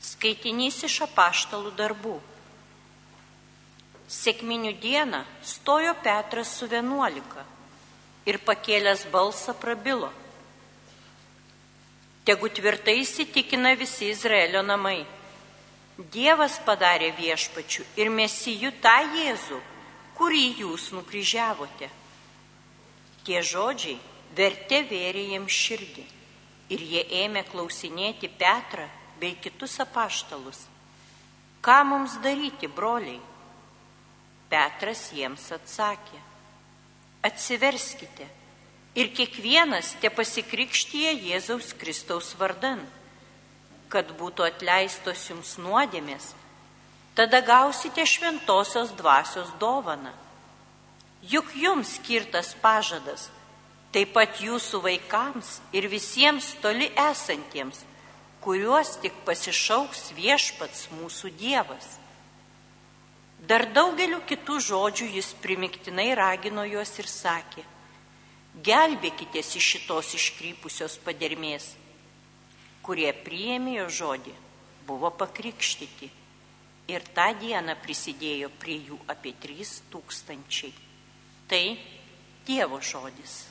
Skaitinys iš apaštalų darbų. Sėkminių dieną stojo Petras su vienuolika ir pakėlęs balsą prabilo. Tegu tvirtai įsitikina visi Izraelio namai. Dievas padarė viešpačių ir mesijų tą Jėzų, kurį jūs nukryžiavote. Tie žodžiai vertė vėrė jiems širdį ir jie ėmė klausinėti Petrą bei kitus apaštalus. Ką mums daryti, broliai? Petras jiems atsakė. Atsiverskite ir kiekvienas te pasikrikštyje Jėzaus Kristaus vardan, kad būtų atleistos jums nuodėmės, tada gausite šventosios dvasios dovaną. Juk jums skirtas pažadas, taip pat jūsų vaikams ir visiems toli esantiems, kuriuos tik pasišauks viešpats mūsų Dievas. Dar daugeliu kitų žodžių jis primiktinai ragino juos ir sakė, gelbėkitės iš šitos iškrypusios padermės, kurie priėmė jo žodį, buvo pakrikštyti ir tą dieną prisidėjo prie jų apie trys tūkstančiai. Tai Dievo žodis.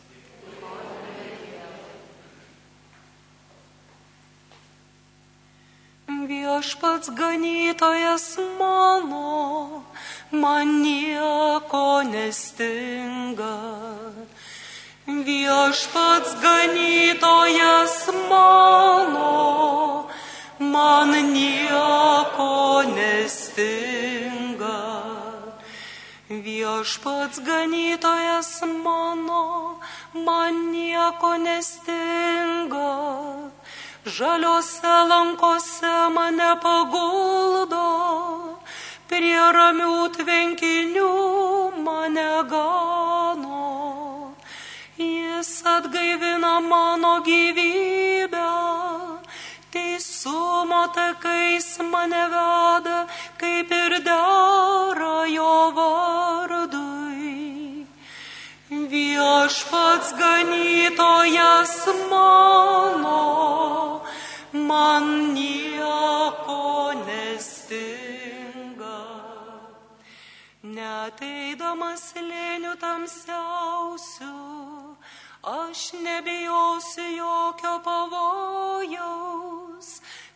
Viešpats ganytojas mano, man nieko nestinga. Viešpats ganytojas mano, man nieko nestinga. Viešpats ganytojas mano, man nieko nestinga žaliuose lankose mane paguldo, prie ramių tvenkinių mane gano. Jis atgaivina mano gyvybę, teisumo takais mane veda, kaip ir dera jo vardui. Viešpats ganytojas mano, man nieko nestinga. Neteidamas lėnių tamsiausių, aš nebijosiu jokio pavojaus,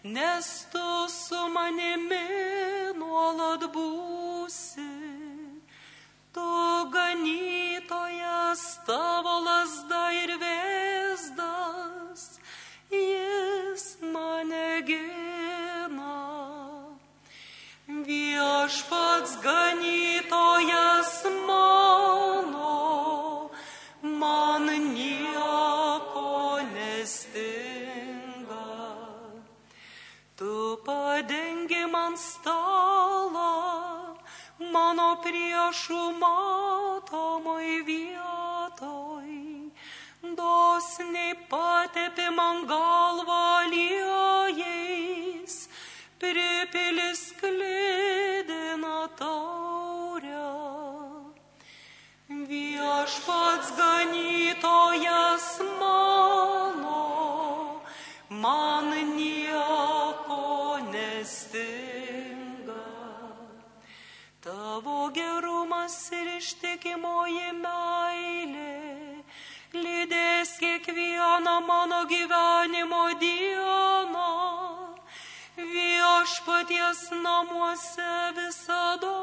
nes tu su manimi nuolat būsi. Tu ganytojas tavo lasda ir vėzdas, jis mane gina. Viešpats ganytojas mano, mano priešų matomai vietoj. Dosniai patepi man galvą liejais, pripilis klydina taurę. Viešpats ganytojas mano, man nieko ir ištikimoji meilė lydės kiekvieną mano gyvenimo dieną. Viešpaties namuose visada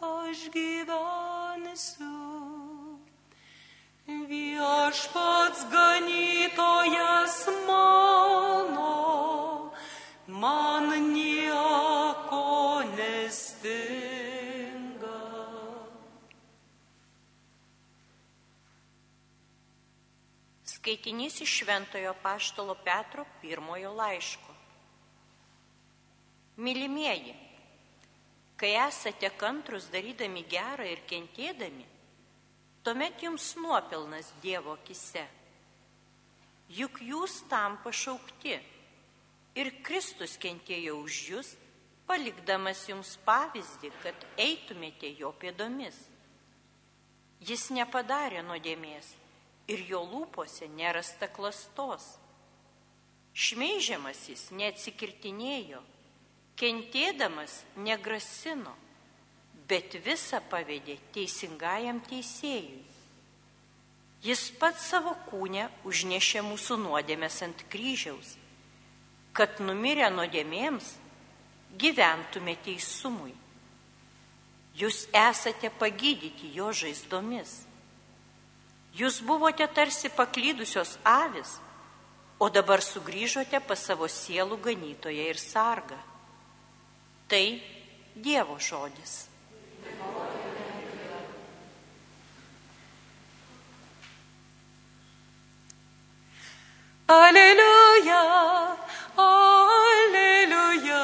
aš gyvensiu. Viešpats ganytojas mano, man nieko Skaitinys iš Šventojo Paštalo Petro pirmojo laiško. Mylimieji, kai esate kantrus darydami gerą ir kentėdami, tuomet jums nuopelnas Dievo akise. Juk jūs tam pašaukti ir Kristus kentėjo už jūs, palikdamas jums pavyzdį, kad eitumėte jo pėdomis. Jis nepadarė nuodėmės ir jo lūpose nerasta klastos. Šmeižiamas jis neatsikirtinėjo, kentėdamas negrasino, bet visą pavedė teisingajam teisėjui. Jis pats savo kūnę užnešė mūsų nuodėmės ant kryžiaus, kad numirę nuodėmėms gyventume teisumui. Jūs esate pagydyti jo žaizdomis. Jūs buvote tarsi paklydusios avis, o dabar sugrįžote pas savo sielų ganytoją ir sargą. Tai Dievo žodis. Alleluja, alleluja,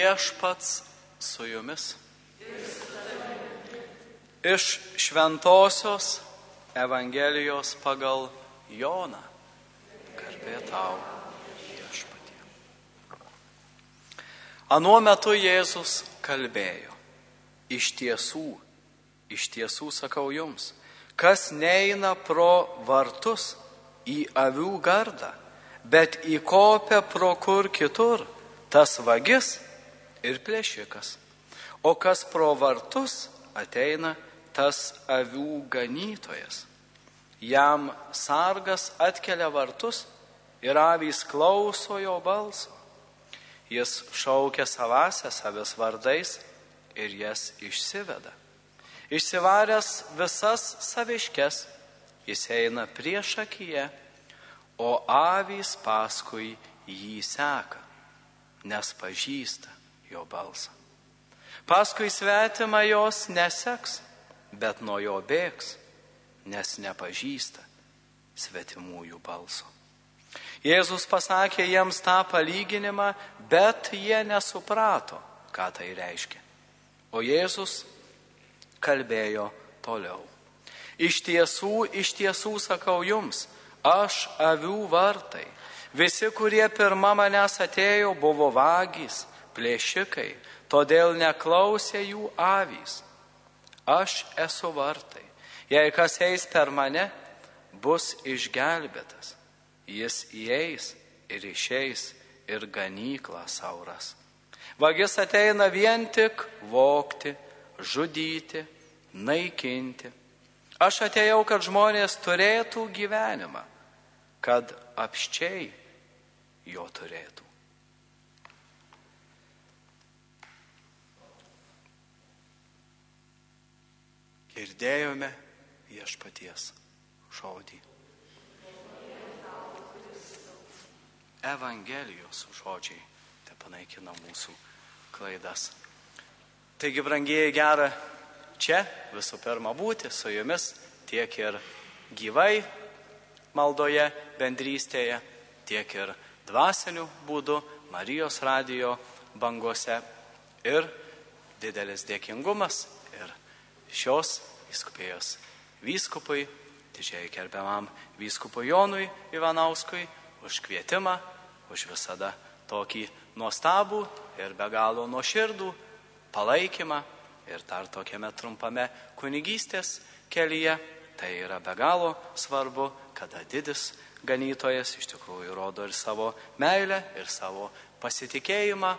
Viešpats su jumis. Iš Šventojios Evangelijos pagal Joną. Garbė tau, viešpatie. Anuo metu Jėzus kalbėjo. Iš tiesų, iš tiesų sakau jums, kas neina pro vartus į avių gardą, bet įkopia pro kur kitur, tas vagis ir plėšikas. O kas pro vartus ateina, tas avių ganytojas. Jam sargas atkelia vartus ir avys klauso jo balso. Jis šaukia savasias avis vardais ir jas išsiveda. Išsivaręs visas saviškes, jis eina prieš akiją, o avys paskui jį seka, nes pažįsta jo balsą. Paskui svetimą jos neseks, bet nuo jo bėgs, nes nepažįsta svetimųjų balso. Jėzus pasakė jiems tą palyginimą, bet jie nesuprato, ką tai reiškia. O Jėzus kalbėjo toliau. Iš tiesų, iš tiesų sakau jums, aš avių vartai. Visi, kurie pirmą manęs atėjo, buvo vagys, plėšikai, todėl neklausė jų avys. Aš esu vartai. Jei kas eis per mane, bus išgelbėtas. Jis įeis ir išeis ir ganyklą sauras. Vagis ateina vien tik vokti, žudyti, naikinti. Aš atėjau, kad žmonės turėtų gyvenimą, kad apščiai jo turėtų. Girdėjome viešpaties žodį. Evangelijos žodžiai te panaikina mūsų klaidas. Taigi, brangieji, gera čia visų pirma būti su jumis tiek ir gyvai maldoje, bendrystėje, tiek ir dvasiniu būdu Marijos radijo bangose. Ir didelis dėkingumas ir šios vyskupijos vyskupui, didžiai gerbiamam vyskupui Jonui Ivanauskui už kvietimą, už visada tokį nuostabų ir be galo nuoširdų palaikymą ir dar tokiame trumpame kunigystės kelyje. Tai yra be galo svarbu, kada didis ganytojas iš tikrųjų rodo ir savo meilę, ir savo pasitikėjimą.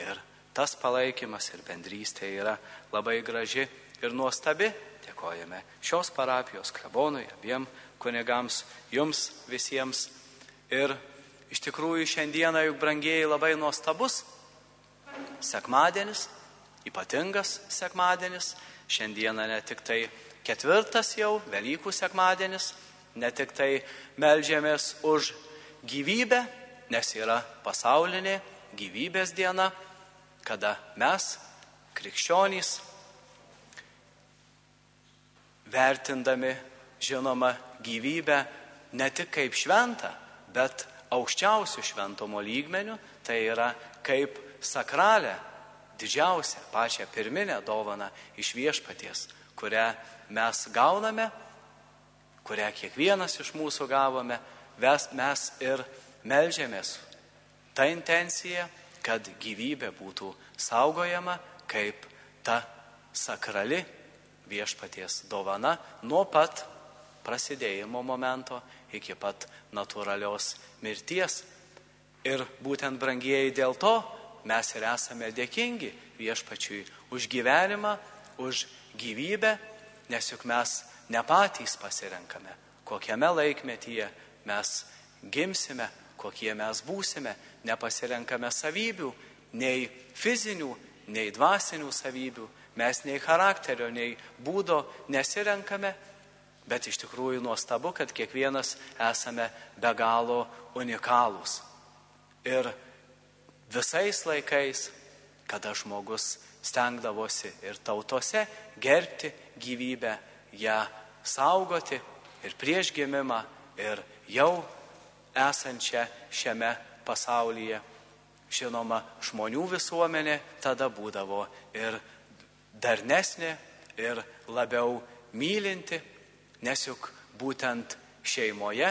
Ir tas palaikymas ir bendrystė yra labai graži ir nuostabi. Dėkojame šios parapijos klebonui, abiem kunigams, jums visiems. Ir iš tikrųjų šiandieną juk brangieji labai nuostabus sekmadienis, ypatingas sekmadienis. Šiandieną ne tik tai ketvirtas jau Velykų sekmadienis, ne tik tai melžiamės už gyvybę, nes yra pasaulinė gyvybės diena, kada mes, krikščionys, vertindami, žinoma, gyvybę ne tik kaip šventą, bet aukščiausių šventumo lygmenių, tai yra kaip sakralę, didžiausią, pačią pirminę dovaną iš viešpaties, kurią mes gauname, kurią kiekvienas iš mūsų gavome, mes, ir melžiamės. Ta intencija, kad gyvybė būtų saugojama kaip ta sakrali viešpaties dovana nuo pat prasidėjimo momento iki pat natūralios mirties. Ir būtent brangieji dėl to mes ir esame dėkingi viešpačiui už gyvenimą, už gyvybę, nes juk mes ne patys pasirenkame, kokiame laikmetyje mes gimsime, kokie mes būsime, nepasirenkame savybių, nei fizinių, nei dvasinių savybių, mes nei charakterio, nei būdo nesirenkame, bet iš tikrųjų nuostabu, kad kiekvienas esame be galo unikalūs. Ir visais laikais, kada žmogus stengdavosi ir tautose gerbti gyvybę, ją saugoti ir prieš gimimą, ir jau esančią šiame pasaulyje. Žinoma, žmonių visuomenė tada būdavo ir darnesnė, ir labiau mylinti, nes juk būtent šeimoje,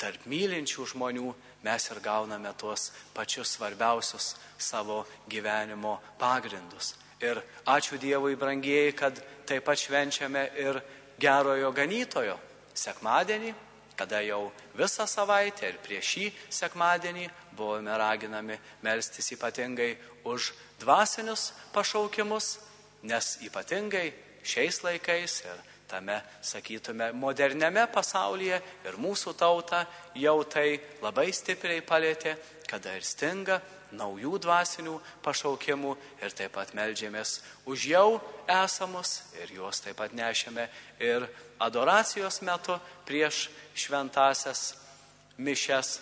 tarp mylinčių žmonių mes ir gauname tuos pačius svarbiausius savo gyvenimo pagrindus. Ir ačiū Dievui, brangieji, kad taip pat švenčiame ir gerojo ganytojo sekmadienį, kada jau visą savaitę ir prieš šį sekmadienį buvome raginami melstis ypatingai už dvasinius pašaukimus, nes ypatingai šiais laikais ir tame, sakytume, moderniame pasaulyje ir mūsų tauta jau tai labai stipriai palėtė, kada ir stinga naujų dvasinių pašaukimų ir taip pat melžiamės už jau esamus ir juos taip pat nešėme ir adoracijos metu prieš šventasias mišes.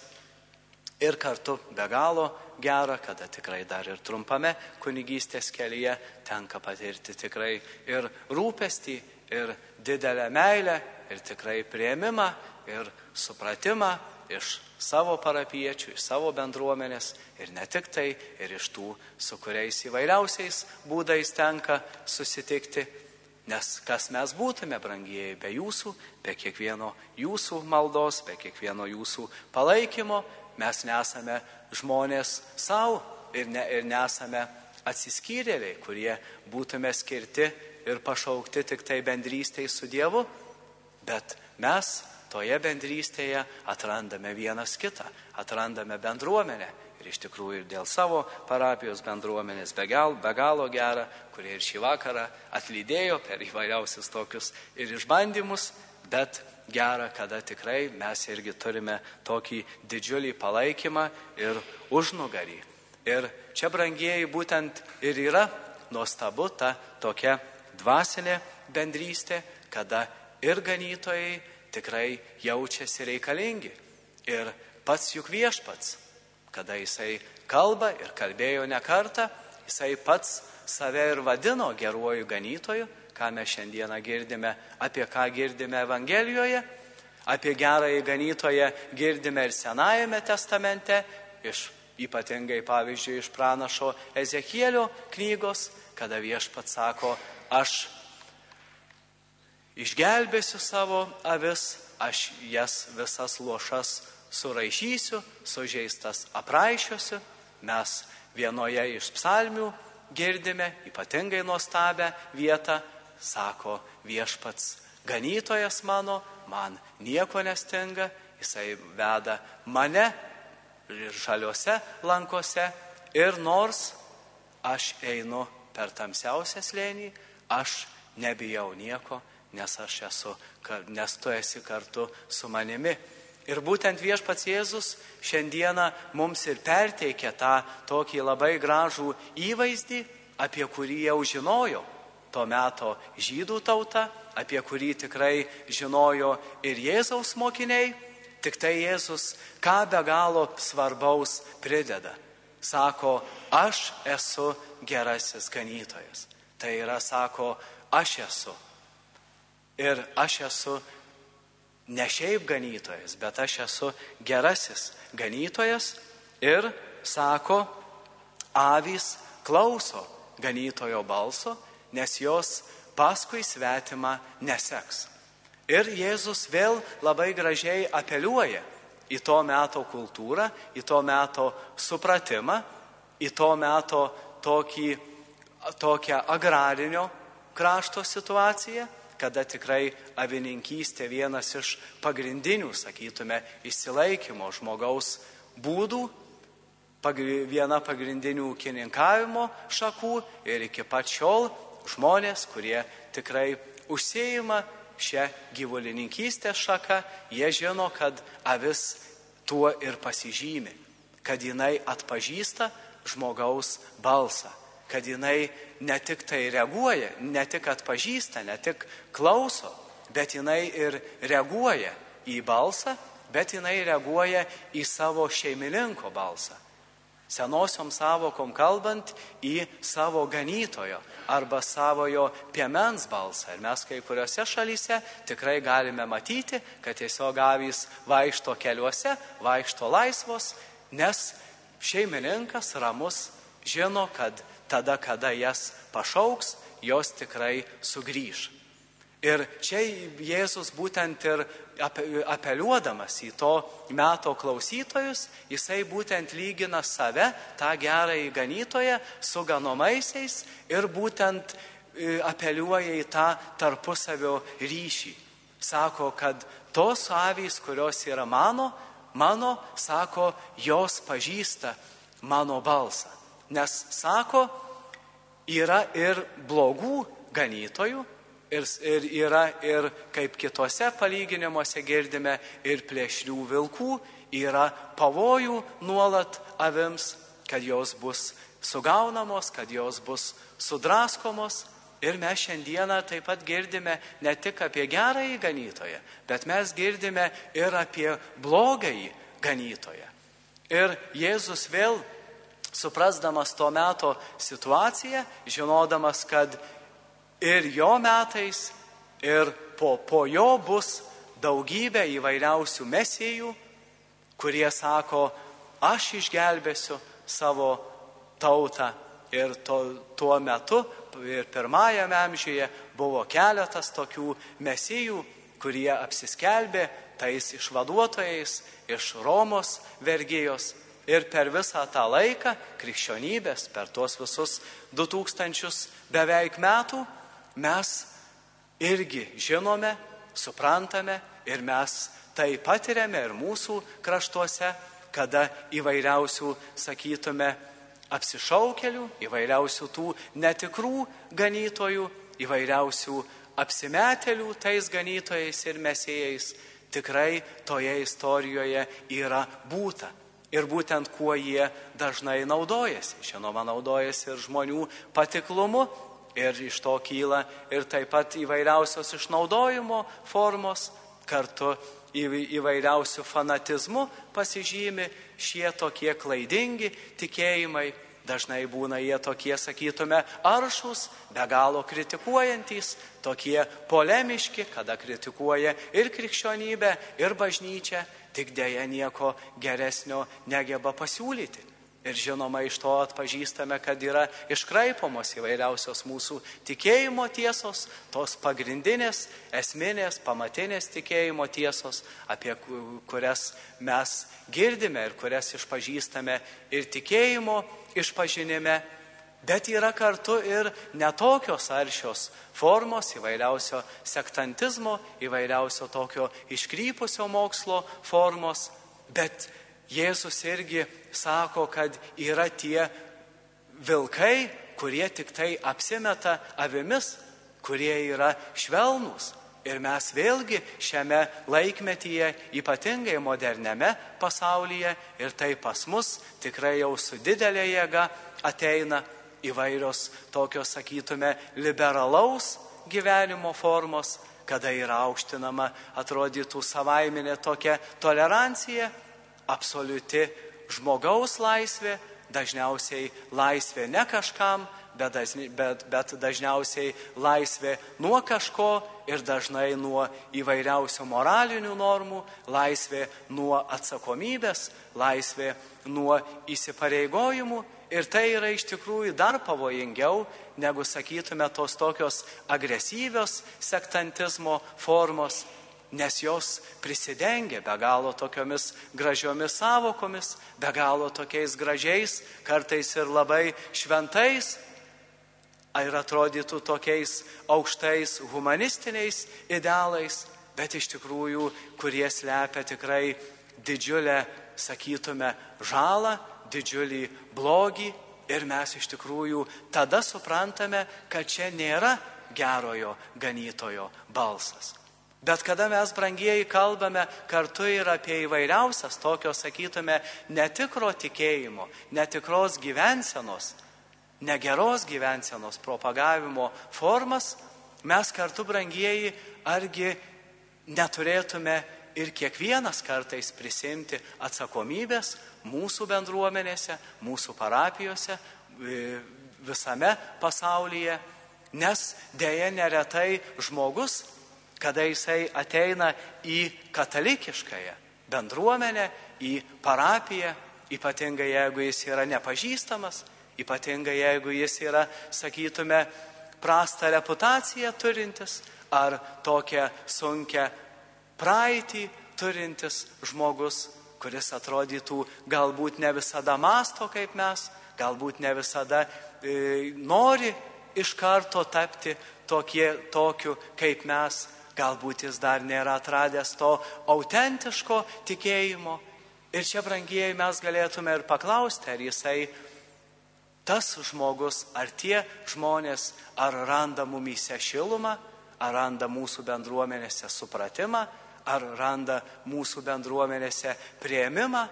Ir kartu be galo gera, kada tikrai dar ir trumpame kunigystės kelyje tenka patirti tikrai ir rūpestį, ir didelę meilę, ir tikrai prieimimą, ir supratimą iš savo parapiečių, iš savo bendruomenės ir ne tik tai, ir iš tų, su kuriais įvairiausiais būdais tenka susitikti. Nes kas mes būtume, brangieji, be jūsų, be kiekvieno jūsų maldos, be kiekvieno jūsų palaikymo, mes nesame žmonės savo ir, ne, ir nesame atsiskyrėliai, kurie būtume skirti ir pašaukti tik tai bendrystėj su Dievu, bet mes toje bendrystėje atrandame vienas kitą, atrandame bendruomenę. Ir iš tikrųjų ir dėl savo parapijos bendruomenės be, gal, be galo gerą, kurie ir šį vakarą atlydėjo per įvairiausius tokius ir išbandymus, bet gera, kada tikrai mes irgi turime tokį didžiulį palaikymą ir užnugarį. Ir čia, brangieji, būtent ir yra nuostabu ta tokia dvasinė bendrystė, kada ir ganytojai tikrai jaučiasi reikalingi. Ir pats juk viešpats, kada jisai kalba ir kalbėjo ne kartą, jisai pats save ir vadino geruoju ganytoju, ką mes šiandieną girdime, apie ką girdime Evangelijoje, apie gerąjį ganytoją girdime ir Senajame testamente, iš ypatingai pavyzdžiui iš pranašo Ezekielio knygos, kada viešpats sako, aš išgelbėsiu savo avis, aš jas visas lošas suraišysiu, sužeistas apraišiosiu. Mes vienoje iš psalmių girdime ypatingai nuostabę vietą, sako viešpats, ganytojas mano, man nieko nestinga, jisai veda mane ir žaliuose lankose ir nors aš einu per tamsiausią slėnį, aš nebijau nieko, nes aš esu, nes tu esi kartu su manimi. Ir būtent viešpats Jėzus šiandieną mums ir perteikė tą tokį labai gražų įvaizdį, apie kurį jau žinojo. to meto žydų tauta, apie kurį tikrai žinojo ir Jėzaus mokiniai, tik tai Jėzus ką be galo svarbaus prideda. Sako, aš esu gerasis ganytojas. Tai yra, sako, aš esu. Ir aš esu ne šiaip ganytojas, bet aš esu gerasis ganytojas ir sako, avys klauso ganytojo balso, nes jos paskui svetimą neseks. Ir Jėzus vėl labai gražiai apeliuoja į to meto kultūrą, į to meto supratimą, į to meto tokį, tokią agrarinio krašto situaciją, kada tikrai avininkystė vienas iš pagrindinių, sakytume, išsilaikymo žmogaus būdų, viena pagrindinių ūkininkavimo šakų ir iki pat šiol žmonės, kurie tikrai užsieima šią gyvulininkystės šaką, jie žino, kad avis tuo ir pasižymi, kad jinai atpažįsta žmogaus balsą, kad jinai ne tik tai reaguoja, ne tik atpažįsta, ne tik klauso, bet jinai ir reaguoja į balsą, bet jinai reaguoja į savo šeimininko balsą. Senosiom savokom kalbant į savo ganytojo arba savojo piemens balsą. Ir mes kai kuriuose šalyse tikrai galime matyti, kad tiesiog avys vaikšto keliuose, vaikšto laisvos, nes šeimininkas ramus žino, kad tada, kada jas pašauks, jos tikrai sugrįž. Ir čia Jėzus būtent ir apeliuodamas į to meto klausytojus, jisai būtent lygina save, tą gerąjį ganytoją, su ganomaisiais ir būtent e, apeliuoja į tą tarpusavio ryšį. Sako, kad tos avys, kurios yra mano, mano, sako, jos pažįsta mano balsą. Nes, sako, yra ir blogų ganytojų, ir, ir yra ir kaip kitose palyginimuose girdime, ir plėšrių vilkų, yra pavojų nuolat avims, kad jos bus sugaunamos, kad jos bus sudraskomos. Ir mes šiandieną taip pat girdime ne tik apie gerąjį ganytoją, bet mes girdime ir apie blogąjį ganytoją. Ir Jėzus vėl, suprasdamas to meto situaciją, žinodamas, kad ir jo metais, ir po, po jo bus daugybė įvairiausių mesijų, kurie sako, aš išgelbėsiu savo tautą. Ir to, tuo metu, ir pirmajame amžiuje, buvo keletas tokių mesijų, kurie apsiskelbė tais išvaduotojais iš Romos vergijos. Ir per visą tą laiką krikščionybės, per tuos visus 2000 beveik metų, mes irgi žinome, suprantame ir mes tai patiriame ir mūsų kraštuose, kada įvairiausių, sakytume, apsišaukelių, įvairiausių tų netikrų ganytojų, įvairiausių apsimetėlių tais ganytojais ir mesėjais tikrai toje istorijoje yra būta. Ir būtent kuo jie dažnai naudojasi. Žinoma, naudojasi ir žmonių patiklumu, ir iš to kyla ir taip pat įvairiausios išnaudojimo formos, kartu įvairiausių fanatizmų pasižymi šie tokie klaidingi tikėjimai. Dažnai būna jie tokie, sakytume, aršus, be galo kritikuojantys, tokie polemiški, kada kritikuoja ir krikščionybę, ir bažnyčią, tik dėja nieko geresnio negeba pasiūlyti. Ir žinoma, iš to atpažįstame, kad yra iškraipomos įvairiausios mūsų tikėjimo tiesos, tos pagrindinės, esminės, pamatinės tikėjimo tiesos, apie kurias mes girdime ir kurias išpažįstame ir tikėjimo išpažinime. Bet yra kartu ir netokios aršios formos įvairiausio sektantizmo, įvairiausio tokio iškrypusio mokslo formos, bet Jėzus irgi sako, kad yra tie vilkai, kurie tik tai apsimeta avimis, kurie yra švelnūs. Ir mes vėlgi šiame laikmetyje, ypatingai moderniame pasaulyje, ir tai pas mus tikrai jau su didelė jėga ateina, įvairios tokios, sakytume, liberalaus gyvenimo formos, kada yra aukštinama, atrodytų savaiminė tokia tolerancija, absoliuti žmogaus laisvė, dažniausiai laisvė ne kažkam, bet, bet, bet dažniausiai laisvė nuo kažko ir dažnai nuo įvairiausių moralinių normų, laisvė nuo atsakomybės, laisvė nuo įsipareigojimų. Ir tai yra iš tikrųjų dar pavojingiau, negu sakytume tos tokios agresyvios sektantizmo formos, nes jos prisidengia be galo tokiomis gražiomis savokomis, be galo tokiais gražiais, kartais ir labai šventais ir atrodytų tokiais aukštais humanistiniais idealais, bet iš tikrųjų, kurie slepia tikrai didžiulę, sakytume, žalą, didžiulį blogį ir mes iš tikrųjų tada suprantame, kad čia nėra gerojo ganytojo balsas. Bet kada mes, brangieji, kalbame kartu ir apie įvairiausias tokios, sakytume, netikro tikėjimo, netikros gyvensenos, negeros gyvensenos propagavimo formas, mes kartu, brangieji, argi neturėtume ir kiekvienas kartais prisimti atsakomybės mūsų bendruomenėse, mūsų parapijose, visame pasaulyje, nes dėja neretai žmogus, kada jisai ateina į katalikiškąją bendruomenę, į parapiją, ypatingai jeigu jis yra nepažįstamas, Ypatingai jeigu jis yra, sakytume, prastą reputaciją turintis ar tokią sunkę praeitį turintis žmogus, kuris atrodytų galbūt ne visada masto kaip mes, galbūt ne visada e, nori iš karto tapti tokie, tokiu kaip mes, galbūt jis dar nėra atradęs to autentiško tikėjimo. Ir čia, brangieji, mes galėtume ir paklausti, ar jisai tas žmogus, ar tie žmonės, ar randa mumyse šilumą, ar randa mūsų bendruomenėse supratimą, ar randa mūsų bendruomenėse prieimimą.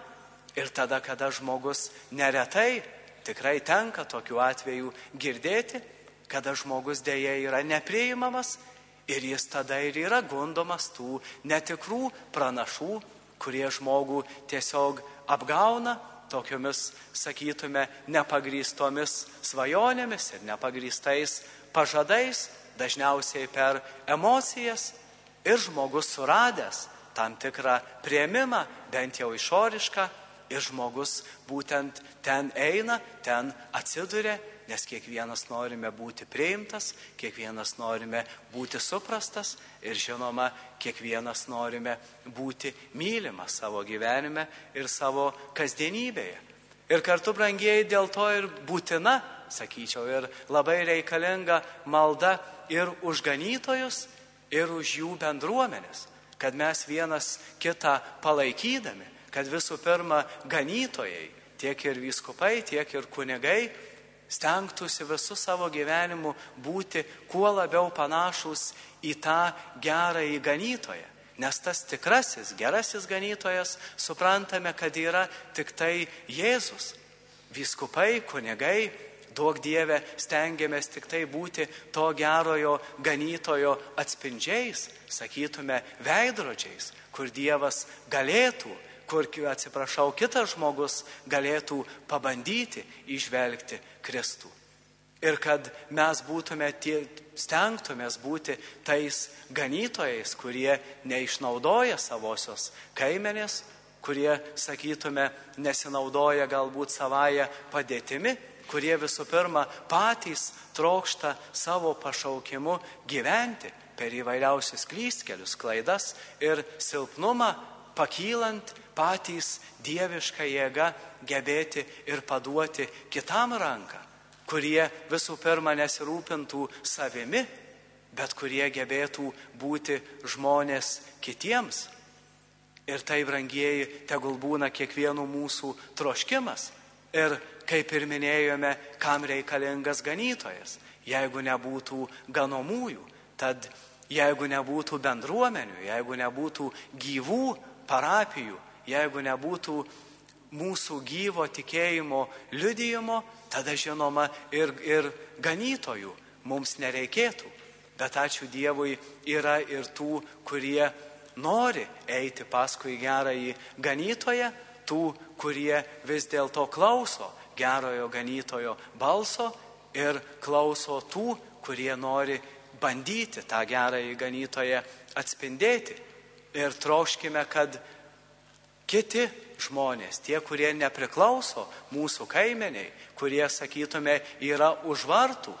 Ir tada, kada žmogus neretai, tikrai tenka tokiu atveju girdėti, kada žmogus dėja yra nepriimamas ir jis tada ir yra gundomas tų netikrų pranašų, kurie žmogų tiesiog apgauna tokiomis, sakytume, nepagrystomis svajonėmis ir nepagrystais pažadais, dažniausiai per emocijas ir žmogus suradęs tam tikrą prieimimą, bent jau išorišką, ir žmogus būtent ten eina, ten atsiduria nes kiekvienas norime būti priimtas, kiekvienas norime būti suprastas ir žinoma, kiekvienas norime būti mylimas savo gyvenime ir savo kasdienybėje. Ir kartu, brangieji, dėl to ir būtina, sakyčiau, ir labai reikalinga malda ir už ganytojus, ir už jų bendruomenės, kad mes vienas kitą palaikydami, kad visų pirma ganytojai, tiek ir vyskupai, tiek ir kunigai stengtųsi visų savo gyvenimu būti kuo labiau panašus į tą gerąjį ganytoją. Nes tas tikrasis, gerasis ganytojas, suprantame, kad yra tik tai Jėzus. Vyskupai, kunigai, duok Dieve, stengiamės tik tai būti to gerojo ganytojo atspindžiais, sakytume, veidrodžiais, kur Dievas galėtų kur, atsiprašau, kitas žmogus galėtų pabandyti išvelgti Kristų. Ir kad mes būtume tie, stengtumės būti tais ganytojais, kurie neišnaudoja savosios kaimenės, kurie, sakytume, nesinaudoja galbūt savoje padėtimi, kurie visų pirma patys trokšta savo pašaukimu gyventi per įvairiausius klystkelius, klaidas ir silpnumą, pakylant patys dievišką jėgą gebėti ir paduoti kitam ranką, kurie visų pirma nesirūpintų savimi, bet kurie gebėtų būti žmonės kitiems. Ir tai, brangieji, tegul būna kiekvienų mūsų troškimas. Ir kaip ir minėjome, kam reikalingas ganytojas, jeigu nebūtų ganomųjų, tad jeigu nebūtų bendruomenių, jeigu nebūtų gyvų parapijų, jeigu nebūtų mūsų gyvo tikėjimo liudijimo, tada žinoma ir, ir ganytojų mums nereikėtų. Bet ačiū Dievui yra ir tų, kurie nori eiti paskui gerąjį ganytoją, tų, kurie vis dėlto klauso gerojo ganytojo balso ir klauso tų, kurie nori bandyti tą gerąjį ganytoją atspindėti. Ir troškime, kad kiti žmonės, tie, kurie nepriklauso mūsų kaimeniai, kurie, sakytume, yra už vartų,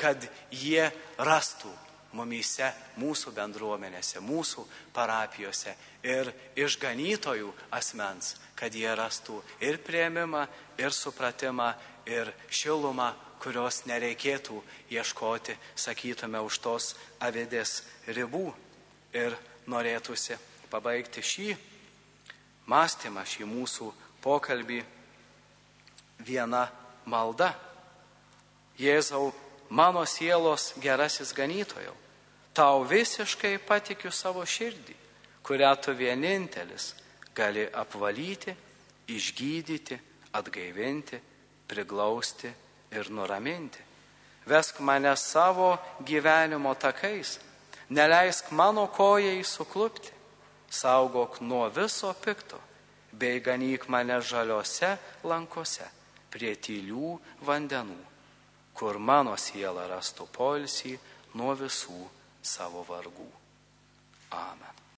kad jie rastų mumyse, mūsų bendruomenėse, mūsų parapijose ir išganytojų asmens, kad jie rastų ir prieimimą, ir supratimą, ir šilumą, kurios nereikėtų ieškoti, sakytume, už tos avidės ribų. Ir norėtųsi pabaigti šį mąstymą, šį mūsų pokalbį viena malda. Jėzau, mano sielos gerasis ganytojau, tau visiškai patikiu savo širdį, kurią tu vienintelis gali apvalyti, išgydyti, atgaivinti, priglausti ir nuraminti. Vesk mane savo gyvenimo takais, neleisk mano kojai suklupti, saugok nuo viso pikto, bei ganyk mane žaliose lankose prie tylių vandenų, kur mano siela rastų polsį nuo visų savo vargų. Amen.